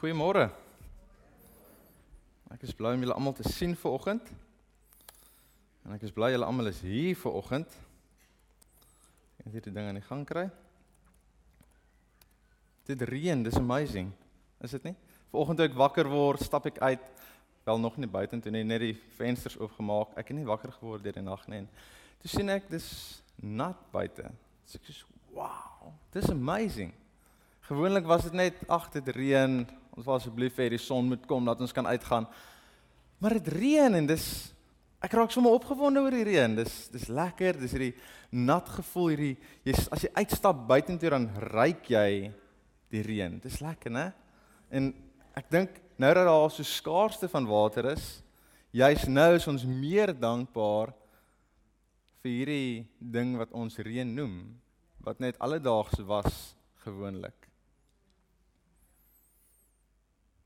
Goeiemôre. Ek is bly om julle almal te sien vanoggend. En ek is bly julle almal is hier vanoggend. En hierdie ding aan die gang kry. Dit reën, dis amazing. Is dit nie? Vanoggend toe ek wakker word, stap ek uit, wel nog nie buite toe nie, net die vensters oopgemaak. Ek het nie wakker geword deur die nag nie. Toe sien ek dis nat buite. So ek sê, "Wow, dis amazing." Gewoonlik was dit net ag dit reën. Ons wou asseblief hê die son moet kom dat ons kan uitgaan. Maar dit reën en dis ek raak sommer opgewonde oor die reën. Dis dis lekker. Dis hierdie nat gevoel hierdie jy as jy uitstap buitentoe dan ruik jy die reën. Dis lekker, né? En ek dink nou dat daar so skaarste van water is, juis nou is ons meer dankbaar vir hierdie ding wat ons reën noem, wat net alledaags was gewoonlik.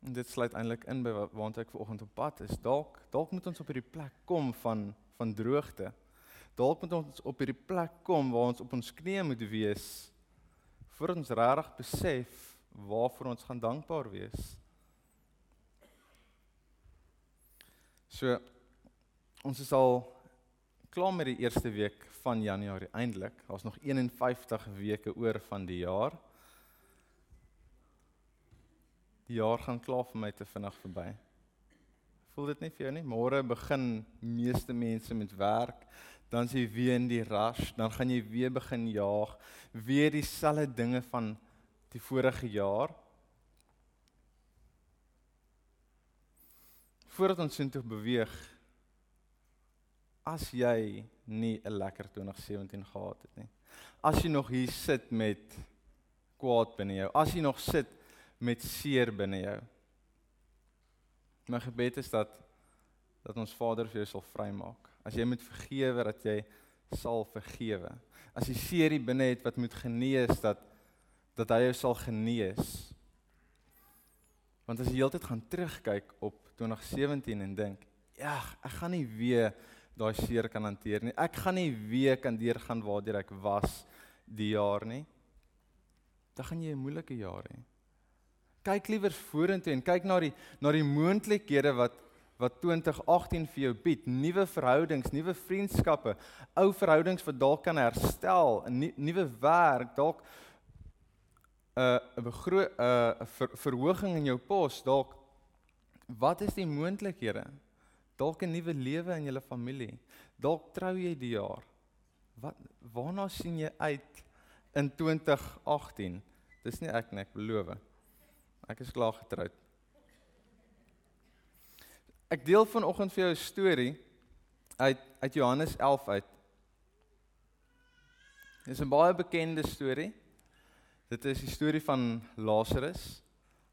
En dit sluit eintlik in by waartoe ek vanoggend op pad is. Dalk dalk moet ons op hierdie plek kom van van droogte. Dalk moet ons op hierdie plek kom waar ons op ons knieë moet wees voor ons regtig besef waarvoor ons gaan dankbaar wees. So ons is al klaar met die eerste week van Januarie eintlik. Daar's nog 51 weke oor van die jaar. Die jaar gaan klaar vir my te vinnig verby. Voel dit nie vir jou nie? Môre begin meeste mense met werk, dan is jy weer in die rush, dan gaan jy weer begin jaag, weer dieselfde dinge van die vorige jaar. Voordat ons intoe beweeg, as jy nie 'n lekker 2017 gehad het nie. As jy nog hier sit met kwaad binne jou, as jy nog sit met seer binne jou. My gebed is dat dat ons Vader vir jou sal vrymaak. As jy moet vergewe dat jy sal vergewe. As jy seer hier binne het wat moet genees dat dat hy jou sal genees. Want as jy heeltyd gaan terugkyk op 2017 en dink, ja, ek gaan nie weer daai seer kan hanteer nie. Ek gaan nie weer kan deurgaan waardeur ek was die jaar nie. Dan gaan jy 'n moeilike jaar hê kyk liewer vorentoe en kyk na die na die moontlikhede wat wat 2018 vir jou bied. Nuwe verhoudings, nuwe vriendskappe, ou verhoudings wat dalk kan herstel, 'n nuwe werk, dalk 'n uh, 'n begroot 'n uh, ver, verhoging in jou pos, dalk wat is die moontlikhede? Dalk 'n nuwe lewe in jou familie. Dalk trou jy die jaar. Wat waarna sien jy uit in 2018? Dis nie ek nie, ek beloof. Ek is klaar getroud. Ek deel vanoggend vir jou 'n storie uit uit Johannes 11 uit. Dit is 'n baie bekende storie. Dit is die storie van Lazarus.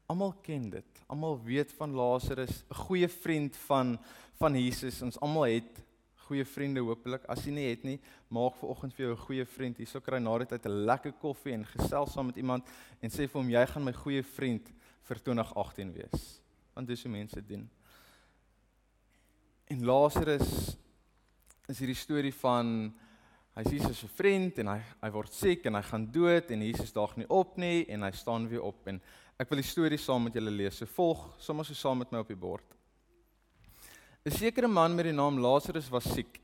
Almal ken dit. Almal weet van Lazarus, 'n goeie vriend van van Jesus. Ons almal het goeie vriende hopelik. As jy nie het nie, maak vir oggend vir jou 'n goeie vriend. Hierso kry na dit uit 'n lekker koffie en gesels saam met iemand en sê vir hom jy gaan my goeie vriend vir 2018 wees. Want dis hoe mense doen. En Lazarus is hierdie storie van hy sien sy vriend en hy hy word siek en hy gaan dood en Jesus daag nie op nie en hy staan weer op en ek wil die storie saam met julle lees. So volg sommer so saam met my op die bord. 'n Sekere man met die naam Lazarus was siek.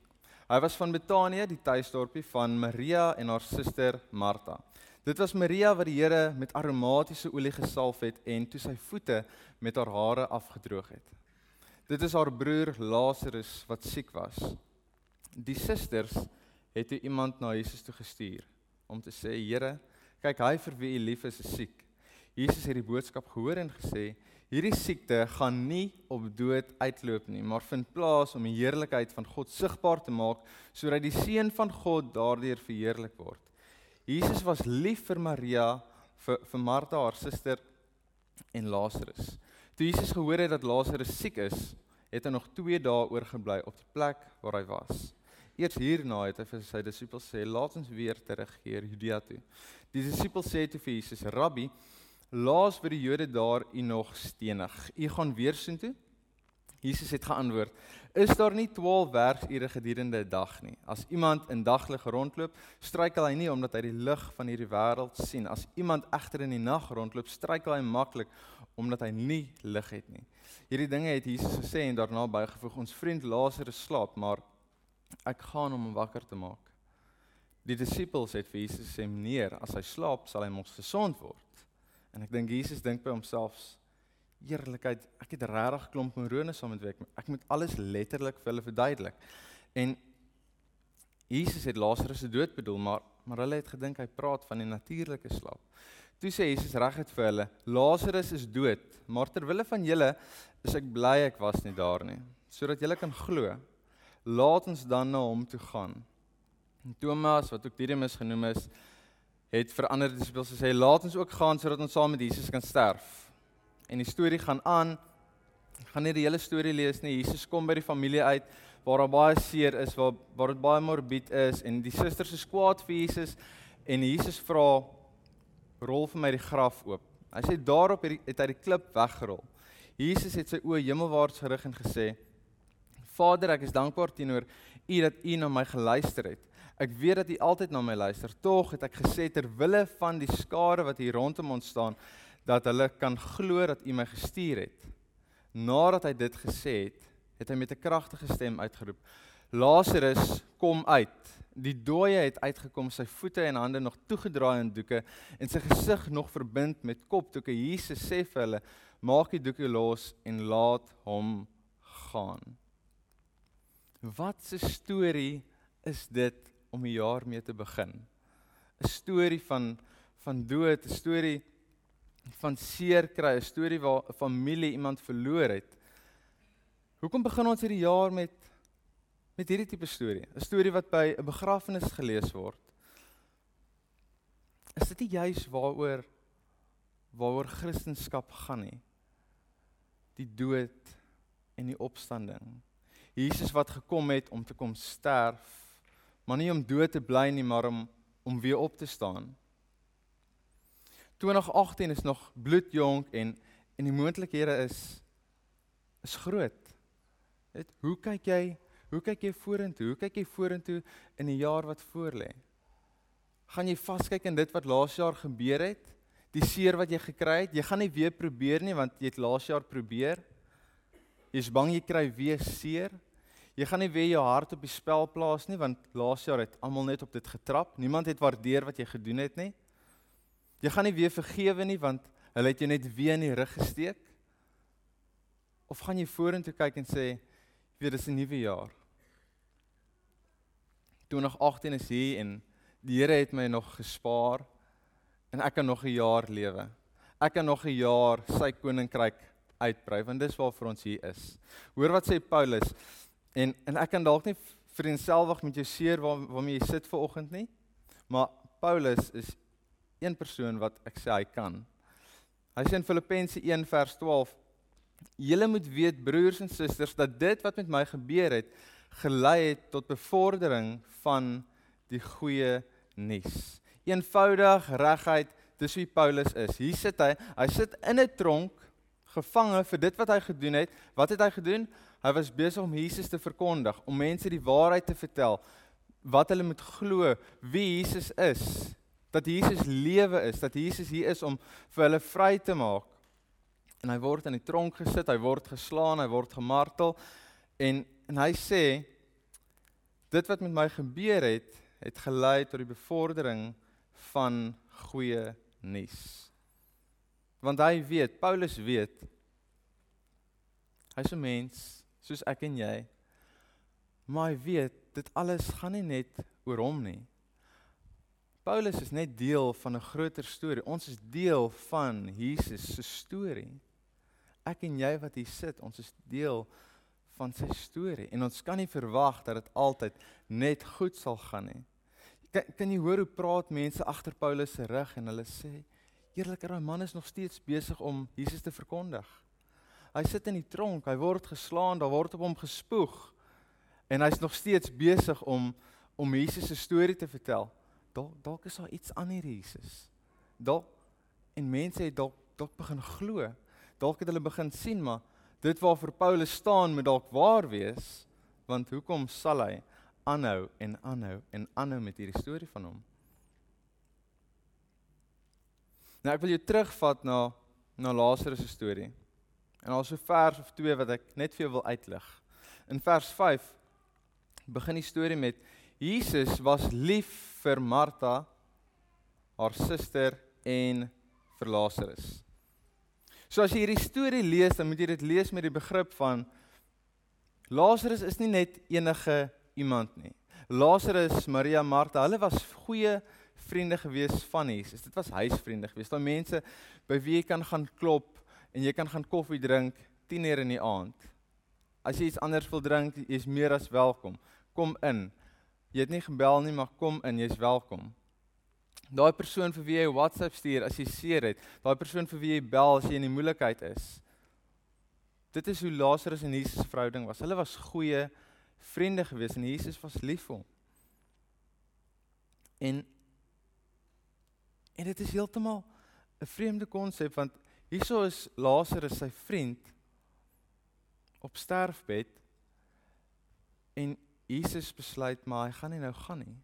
Hy was van Betanië, die tuisdorpie van Maria en haar suster Martha. Dit was Maria wat die Here met aromatiese olie gesalf het en toe sy voete met haar hare afgedroog het. Dit is haar broer Lazarus wat siek was. Die susters het toe iemand na Jesus toe gestuur om te sê: "Here, kyk hy vir wie u lief is, is siek." Jesus het die boodskap gehoor en gesê: Hierdie siekte gaan nie op dood uitloop nie, maar vind plaas om die heerlikheid van God sigbaar te maak sodat die seun van God daardeur verheerlik word. Jesus was lief vir Maria, vir vir Martha haar suster en Lazarus. Toe Jesus gehoor het dat Lazarus siek is, het hy nog 2 dae oorgebly op die plek waar hy was. Eers hierna het hy vir sy disippels sê: "Laat ons weer terugkeer Judea toe." Die disippels sê toe vir Jesus: "Rabbi, Laas vir die Jode daar u nog stenig. U gaan weer soontoe? Jesus het geantwoord: Is daar nie 12 werksure gedurende 'n dag nie? As iemand in daglig rondloop, struikel hy nie omdat hy die lig van hierdie wêreld sien. As iemand egter in die nag rondloop, struikel hy maklik omdat hy nie lig het nie. Hierdie dinge het Jesus gesê en daarna bygevoeg: Ons vriend Lazarus slaap, maar ek gaan om hom wakker te maak. Die disippels het vir Jesus gesê: "Meneer, as hy slaap, sal hy mos gesond word." En ek dink Jesus dink by homself: eerlikheid, ek het regtig klomp morone saam met week. Ek moet alles letterlik vir hulle verduidelik. En Jesus het Lazarus se dood bedoel, maar maar hulle het gedink hy praat van die natuurlike slaap. Toe sê Jesus reguit vir hulle, Lazarus is dood, maar ter wille van julle is ek bly ek was nie daar nie, sodat julle kan glo. Laat ons dan na hom toe gaan. En Thomas, wat ook Didymus genoem is, het vir ander disippels gesê, laat ons ook gaan sodat ons saam met Jesus kan sterf en die storie gaan aan. Ek gaan nie die hele storie lees nie. Jesus kom by die familie uit waar daar baie seer is, waar waar dit baie morbied is en die susters is kwaad vir Jesus en Jesus vra rol vir my die graf oop. Hy sê daarop het, het hy die klip weggerol. Jesus het sy oë hemelwaarts gerig en gesê: Vader, ek is dankbaar teenoor U dat U na my geluister het. Ek weet dat U altyd na my luister. Tog het ek gesê ter wille van die skare wat hier rondom ons staan, dat hulle kan glo dat U my gestuur het. Nadat hy dit gesê het, het hy met 'n kragtige stem uitgeroep: Lazarus, kom uit. Die dooie het uitgekom, sy voete en hande nog toegedraai in doeke en sy gesig nog verbind met kopdoeke. Jesus sê vir hulle: "Maak die doeke los en laat hom gaan." Wat 'n storie is dit om 'n jaar mee te begin? 'n Storie van van dood, 'n storie van seer kry, 'n storie waar 'n familie iemand verloor het. Hoekom begin ons hierdie jaar met met hierdie tipe storie? 'n Storie wat by 'n begrafnis gelees word. Is dit nie juis waaroor waaroor Christendom gaan nie? Die dood en die opstanding. Jesus wat gekom het om te kom sterf, maar nie om dood te bly nie, maar om om weer op te staan. 2018 is nog bloedjonk en en die moontlikhede is is groot. Net hoe kyk jy? Hoe kyk jy vorentoe? Hoe kyk jy vorentoe in die jaar wat voorlê? Gaan jy vaskyk in dit wat laas jaar gebeur het? Die seer wat jy gekry het? Jy gaan nie weer probeer nie want jy het laas jaar probeer. Jy's bang jy kry weer seer. Jy gaan nie weer jou hart op die spel plaas nie want laas jaar het almal net op dit getrap. Niemand het waardeer wat jy gedoen het nie. Jy gaan nie weer vergewe nie want hulle het jou net weer in die rug gesteek. Of gaan jy vorentoe kyk en sê, "Weer dis 'n nuwe jaar." 2018 is hier en die Here het my nog gespaar en ek kan nog 'n jaar lewe. Ek kan nog 'n jaar sy koninkryk uitbrei want dis waarvoor ons hier is. Hoor wat sê Paulus en en ek kan dalk nie vriendselwig met jou seer waar waarmee jy sit ver oggend nie. Maar Paulus is een persoon wat ek sê hy kan. Hy sê in Filippense 1 vers 12: Julle moet weet broers en susters dat dit wat met my gebeur het gelei het tot bevordering van die goeie nuus. Eenvoudig regheid, dis wie Paulus is. Hier sit hy, hy sit in 'n tronk gevange vir dit wat hy gedoen het. Wat het hy gedoen? Hy was besig om Jesus te verkondig, om mense die waarheid te vertel, wat hulle moet glo, wie Jesus is dat Jesus lewe is, dat Jesus hier is om vir hulle vry te maak. En hy word in die tronk gesit, hy word geslaan, hy word gemartel en en hy sê dit wat met my gebeur het, het gelei tot die bevordering van goeie nuus. Want hy weet, Paulus weet hy's 'n mens soos ek en jy. Maar hy weet dit alles gaan nie net oor hom nie. Paulus is net deel van 'n groter storie. Ons is deel van Jesus se storie. Ek en jy wat hier sit, ons is deel van sy storie en ons kan nie verwag dat dit altyd net goed sal gaan nie. Kan, kan jy hoor hoe praat mense agter Paulus se rug en hulle sê eerliker daai man is nog steeds besig om Jesus te verkondig. Hy sit in die tronk, hy word geslaan, daar word op hom gespoeg en hy's nog steeds besig om om Jesus se storie te vertel dalk dalk is daar iets aan hierdie Jesus. Dalk en mense het dalk dalk begin glo. Dalk het hulle begin sien maar dit waarvoor Paulus staan moet dalk waar wees. Want hoekom sal hy aanhou en aanhou en aanhou met hierdie storie van hom? Nou ek wil jou terugvat na na Lazarus se storie. En al so vers of twee wat ek net vir jou wil uitlig. In vers 5 begin die storie met Jesus was lief vir Martha, haar suster en vir Lazarus. So as jy hierdie storie lees, dan moet jy dit lees met die begrip van Lazarus is nie net enige iemand nie. Lazarus, Maria, Martha, hulle was goeie vriende gewees van Jesus. Dit was huisvriende gewees. Daai mense by wie jy kan gaan klop en jy kan gaan koffie drink 10:00 in die aand. As jy iets anders wil drink, jy's meer as welkom. Kom in. Jy het nie gebel nie, maar kom in, jy's welkom. Daai persoon vir wie jy WhatsApp stuur as jy seer het, daai persoon vir wie jy bel as jy in die moeilikheid is. Dit is hoe Lazarus en Jesus se verhouding was. Hulle was goeie vriende gewees en Jesus was lief vir hom. En en dit is heeltemal 'n vreemde konsep want hieso is Lazarus sy vriend op sterfbed en Jesus besluit maar hy gaan nie nou gaan nie.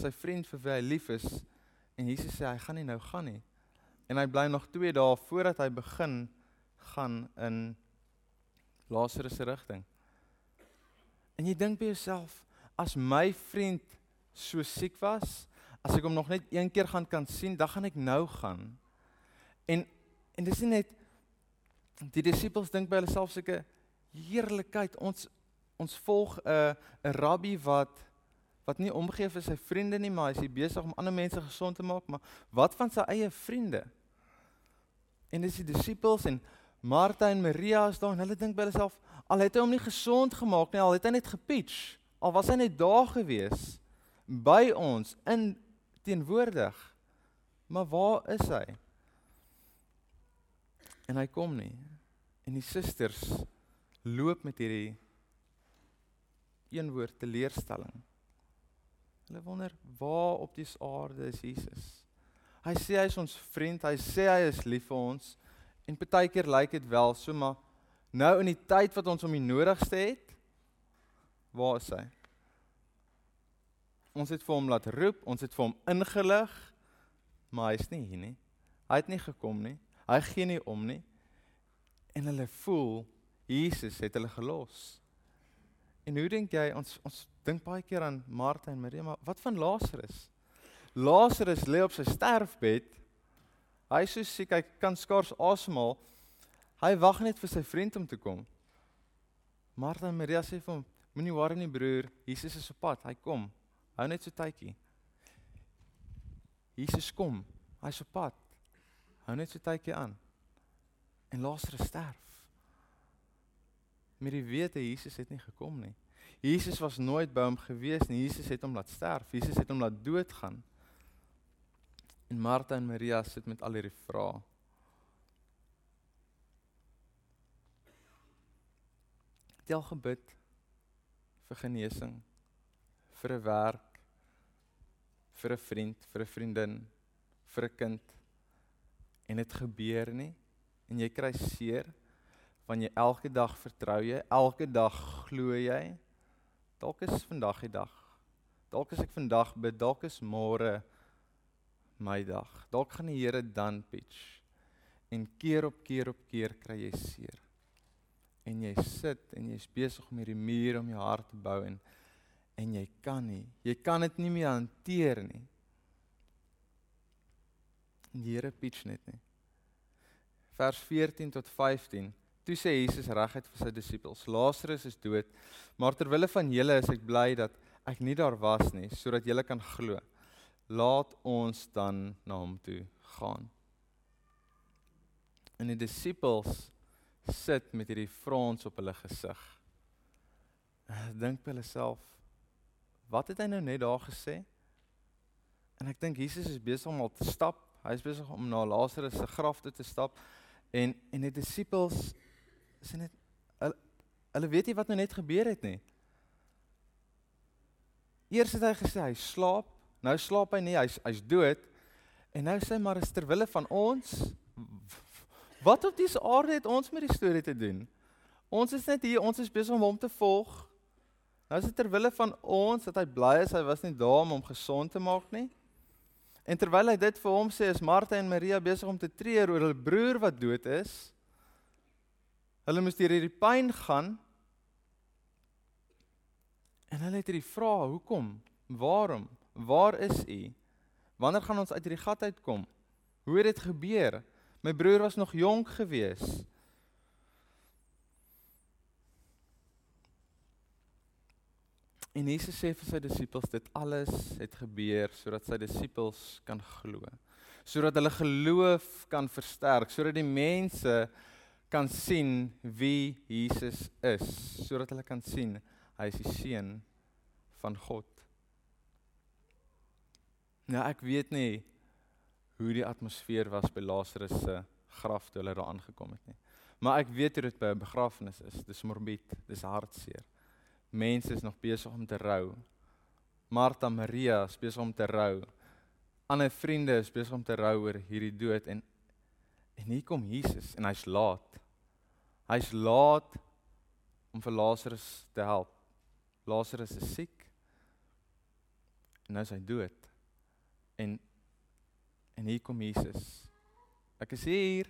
Sy vriend vir wie hy lief is En Jesus sê hy gaan nie nou gaan nie. En hy bly nog 2 dae voordat hy begin gaan in Lazarus se rigting. En jy dink by jouself, as my vriend so siek was, as ek hom nog net een keer gaan kan sien, dan gaan ek nou gaan. En en dis nie net die disippels dink by hulle self seker heerlikheid ons ons volg 'n 'n rabbi wat wat nie omgee vir sy vriende nie, maar hy is besig om ander mense gesond te maak, maar wat van sy eie vriende? En dis die disippels en Martha en Maria is daar en hulle dink by hulle self, al het hy hom nie gesond gemaak nie, al het hy net gepitch, al was hy net daar gewees by ons in teenwoordig. Maar waar is hy? En hy kom nie. En die susters loop met hierdie een woord teleurstelling. Hulle wonder waar op die aarde is Jesus. Hy sê hy is ons vriend, hy sê hy is lief vir ons en partykeer lyk dit wel so maar nou in die tyd wat ons hom die nodigste het, waar is hy? Ons het vir hom laat roep, ons het vir hom ingelig, maar hy's nie hier nie. Hy het nie gekom nie. Hy gee nie om nie. En hulle voel Jesus het hulle gelos. En hoe dink jy ons ons dink baie keer aan Martha en Maria, maar wat van Lazarus? Lazarus lê op sy sterfbed. Hy is so siek hy kan skaars asemhaal. Hy wag net vir sy vriend om te kom. Martha en Maria sê vir hom: "Moenie worry nie broer, Jesus is op pad, hy kom. Hou net so tydjie." Jesus kom. Hy's op pad. Hou net so tydjie aan. En Lazarus sterf. Met die wete Jesus het nie gekom nie. Jesus was nooit by hom gewees nie. Jesus het hom laat sterf. Jesus het hom laat doodgaan. En Martha en Maria sit met al hierdie vrae. Het jy al gebid vir genesing, vir 'n werk, vir 'n vriend, vir 'n vriendin, vir 'n kind en dit gebeur nie en jy kry seer van jy elke dag vertrou jy, elke dag glo jy Dalk is vandag die dag. Dalk as ek vandag bid, dalk is môre my dag. Dalk gaan die Here dan pitch. En keer op keer op keer kry jy seer. En jy sit en jy's besig om hierdie muur om jou hart te bou en en jy kan nie. Jy kan dit nie meer hanteer nie. En die Here pitch net nie. Vers 14 tot 15 Toe sê Jesus reguit vir sy disippels: "Lazarus is dood, maar ter wille van julle is ek bly dat ek nie daar was nie, sodat julle kan glo. Laat ons dan na hom toe gaan." En die disippels sit met hierdie frons op hulle gesig. Dink by hulle self: "Wat het hy nou net daar gesê?" En ek dink Jesus is besig om al te stap. Hy is besig om na Lazarus se graf toe te stap en en die disippels is net hulle, hulle weet nie wat nou net gebeur het nie. Eers het hy gesê hy slaap, nou slaap hy nie, hy's hy's dood. En nou sê maar is ter wille van ons wat op dese aarde het ons met die storie te doen? Ons is net hier, ons is besig om hom te volg. Nou is dit ter wille van ons dat hy bly is hy was nie daar om hom gesond te maak nie. En terwyl hy dit vir hom sê, is Martha en Maria besig om te treur oor hulle broer wat dood is. Hulle moes deur hierdie pyn gaan. En hulle het hierdie vrae, hoekom? Waarom? Waar is u? Wanneer gaan ons uit hierdie gat uitkom? Hoe het dit gebeur? My broer was nog jonk geweest. En Jesus sê vir sy disippels dit alles het gebeur sodat sy disippels kan glo. Sodat hulle geloof kan versterk, sodat die mense kan sien wie Jesus is, sodat hulle kan sien hy is die seun van God. Nou ek weet nie hoe die atmosfeer was by Lazarus se graf toe hulle daar aangekom het nie. Maar ek weet hoe dit by 'n begrafnis is. Dis morbied, dis hartseer mense is nog besig om te rou. Martha Maria is besig om te rou. Ander vriende is besig om te rou oor hierdie dood en en hier kom Jesus en hy's laat. Hy's laat om vir Lazarus te help. Lazarus is siek. En nou is hy dood. En en hier kom Jesus. Ek is hier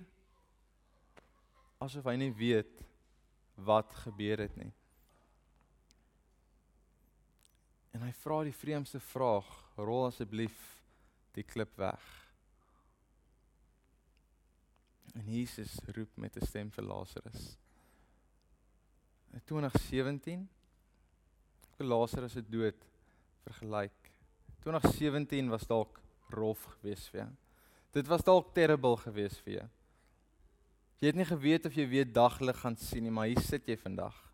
asof hy nie weet wat gebeur het nie. En hy vra die vreemdste vraag: "Rol asseblief die klip weg." En Jesus roep met 'n stem vir Lazarus. In 2017 vir Lazarus se dood vergelyk. 2017 was dalk rof geweest vir jou. Dit was dalk terrible geweest vir jou. Jy het nie geweet of jy weer daglig gaan sien nie, maar hier sit jy vandag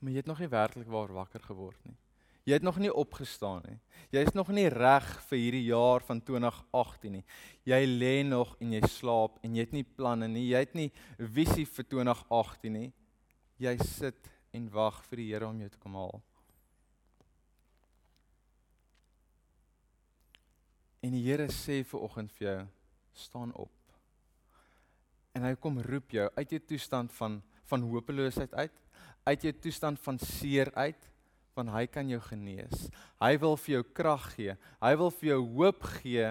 maar jy het nog nie werklik waar wakker geword nie. Jy het nog nie opgestaan nie. Jy is nog nie reg vir hierdie jaar van 2018 nie. Jy lê nog en jy slaap en jy het nie planne nie. Jy het nie visie vir 2018 nie. Jy sit en wag vir die Here om jou te kom haal. En die Here sê vir oggend vir jou, staan op. En hy kom roep jou uit jou toestand van van hopeloosheid uit uit jou toestand van seer uit want hy kan jou genees. Hy wil vir jou krag gee. Hy wil vir jou hoop gee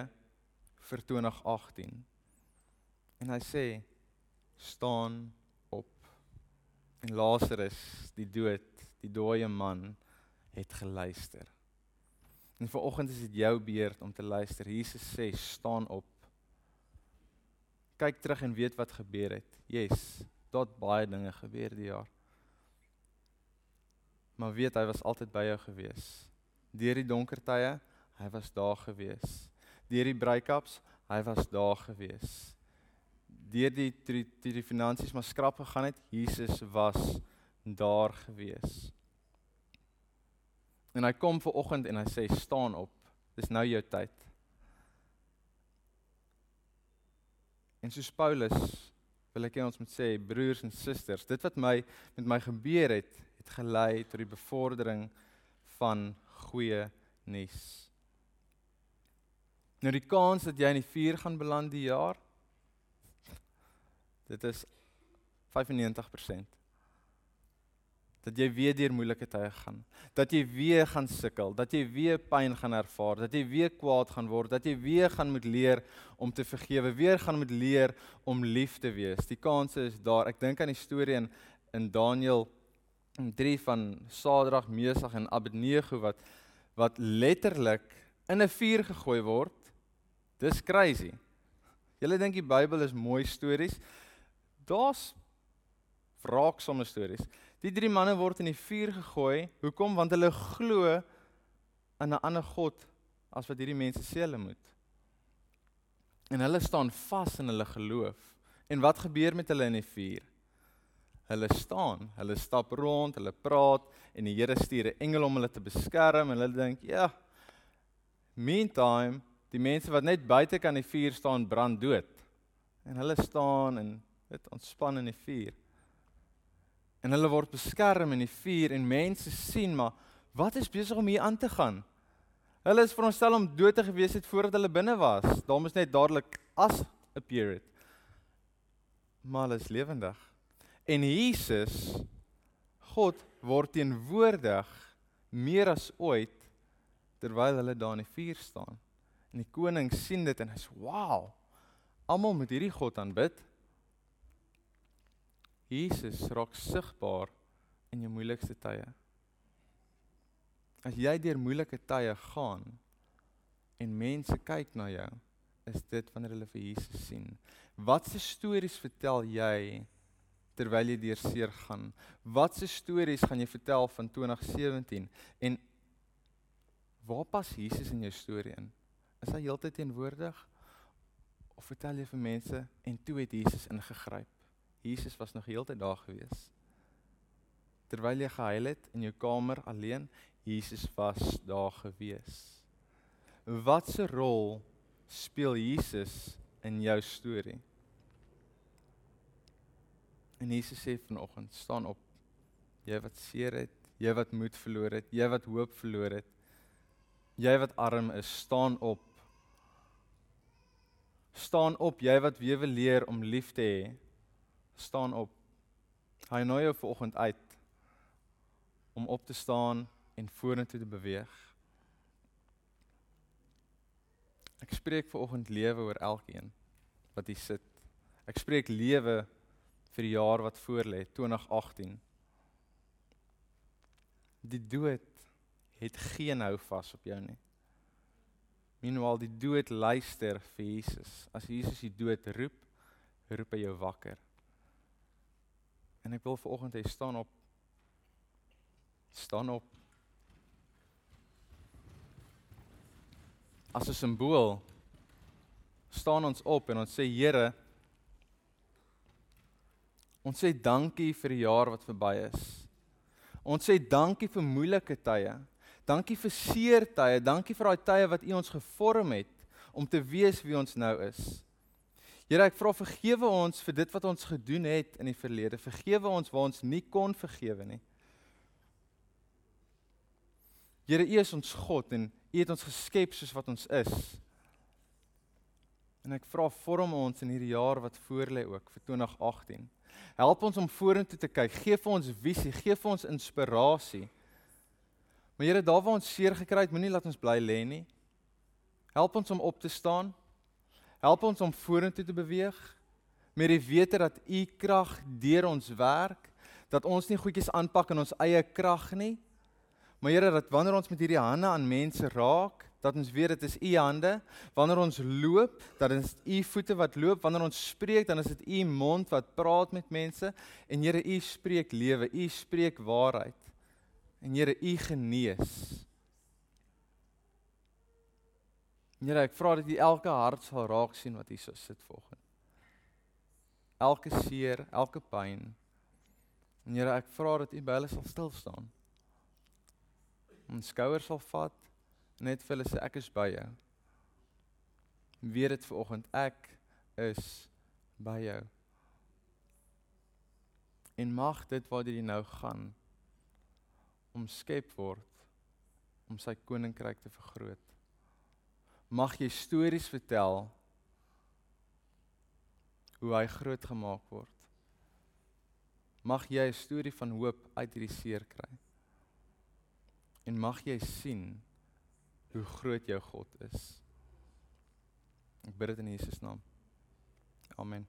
vir 2018. En hy sê staan op. En Lazarus, die dood, die dooie man het geluister. En vanoggend is dit jou beurt om te luister. Jesus sê staan op. Kyk terug en weet wat gebeur het. Yes, tot baie dinge gebeur die jaar. Maar weet hy was altyd by jou gewees. Deur die donker tye, hy was daar gewees. Deur die breakups, hy was daar gewees. Deur die die die, die finansies maar skrap gegaan het, Jesus was daar gewees. En hy kom ver oggend en hy sê staan op. Dis nou jou tyd. En soos Paulus wil ek hê ons moet sê broers en susters, dit wat my met my gebeur het, het gelei tot die bevordering van goeie nuus. Nou die kans dat jy in die vuur gaan beland die jaar dit is 95% dat jy weer deur moeilike tye gaan, dat jy weer gaan sukkel, dat jy weer pyn gaan ervaar, dat jy weer kwaad gaan word, dat jy weer gaan moet leer om te vergewe, weer gaan moet leer om lief te wees. Die kans is daar. Ek dink aan die storie in in Daniël drie van Sadrag, Mesach en Abednego wat wat letterlik in 'n vuur gegooi word. Dis crazy. Julle dink die Bybel is mooi stories. Daar's wraaksame stories. Die drie manne word in die vuur gegooi. Hoekom? Want hulle glo in 'n ander god as wat hierdie mense sê hulle moet. En hulle staan vas in hulle geloof. En wat gebeur met hulle in die vuur? Hulle staan, hulle stap rond, hulle praat en die Here stuur 'n engel om hulle te beskerm en hulle dink, ja. Meantime, die mense wat net buite kan die vuur staan brand dood. En hulle staan en dit ontspan in die vuur. En hulle word beskerm in die vuur en mense sien maar wat is besig om hier aan te gaan? Hulle is veronderstel om dood te gewees het voordat hulle binne was. Daar moes net dadelik as appear het. Maar hulle is lewendig. En Jesus God word teenwoordig meer as ooit terwyl hulle daar in die vuur staan. En die koning sien dit en hy sê: "Wow! Almal moet hierdie God aanbid." Jesus raak sigbaar in jou moeilikste tye. As jy deur moeilike tye gaan en mense kyk na jou, is dit wanneer hulle vir Jesus sien. Watse stories vertel jy terwyl jy deur seer gaan? Watse stories gaan jy vertel van 2017 en waar pas Jesus in jou storie in? Is hy heeltyd teenwoordig? Of vertel jy vir mense en toe het Jesus ingegryp? Jesus was nog heeltyd daar gewees. Terwyl jy gehuil het in jou kamer alleen, Jesus was daar gewees. Watse rol speel Jesus in jou storie? En Jesus sê vanoggend, staan op. Jy wat seer het, jy wat moed verloor het, jy wat hoop verloor het. Jy wat arm is, staan op. Staan op, jy wat wil leer om lief te hê. Staan op. Hy nooi jou vanoggend uit om op te staan en vorentoe te beweeg. Ek spreek vanoggend lewe oor elkeen wat hier sit. Ek spreek lewe vir die jaar wat voorlê, 2018. Die dood het geen hou vas op jou nie. Meanwhile die dood luister vir Jesus. As Jesus die dood roep, roep hy jou wakker. En ek wil vanoggend hê staan op. Staan op. As 'n simbool staan ons op en ons sê Here ons sê dankie vir die jaar wat verby is. Ons sê dankie vir moeilike tye. Dankie vir seer tye, dankie vir daai tye wat U ons gevorm het om te wees wie ons nou is. Here, ek vra vergewe ons vir dit wat ons gedoen het in die verlede. Vergewe ons waar ons nie kon vergewe nie. Here, U is ons God en U het ons geskep soos wat ons is. En ek vra vorm ons in hierdie jaar wat voorlê ook vir 2018. Help ons om vorentoe te kyk. Geef vir ons visie, gee vir ons inspirasie. Maar Here, daar waar ons seer gekry het, moenie laat ons bly lê nie. Help ons om op te staan. Help ons om vorentoe te beweeg met die wete dat U krag deur ons werk, dat ons nie goedjies aanpak in ons eie krag nie. Maar Here, dat wanneer ons met hierdie hande aan mense raak, dat ons weet dit is U hande. Wanneer ons loop, dat dit is U voete wat loop. Wanneer ons spreek, dan is dit U mond wat praat met mense. En Here, U spreek lewe, U spreek waarheid. En Here, U genees. Here, ek vra dat U elke hart sal raak sien wat hier so sit vanoggend. Elke seer, elke pyn. En Here, ek vra dat U by hulle sal stil staan. Ons skouers sal vat net vir hulle sê ek is by jou. Weet dit vanoggend ek is by jou. En mag dit waar jy nou gaan omskep word om sy koninkryk te vergroot. Mag jy stories vertel hoe hy groot gemaak word. Mag jy 'n storie van hoop uit hierdie seer kry. En mag jy sien hoe groot jou God is. Ek bid dit in Jesus naam. Amen.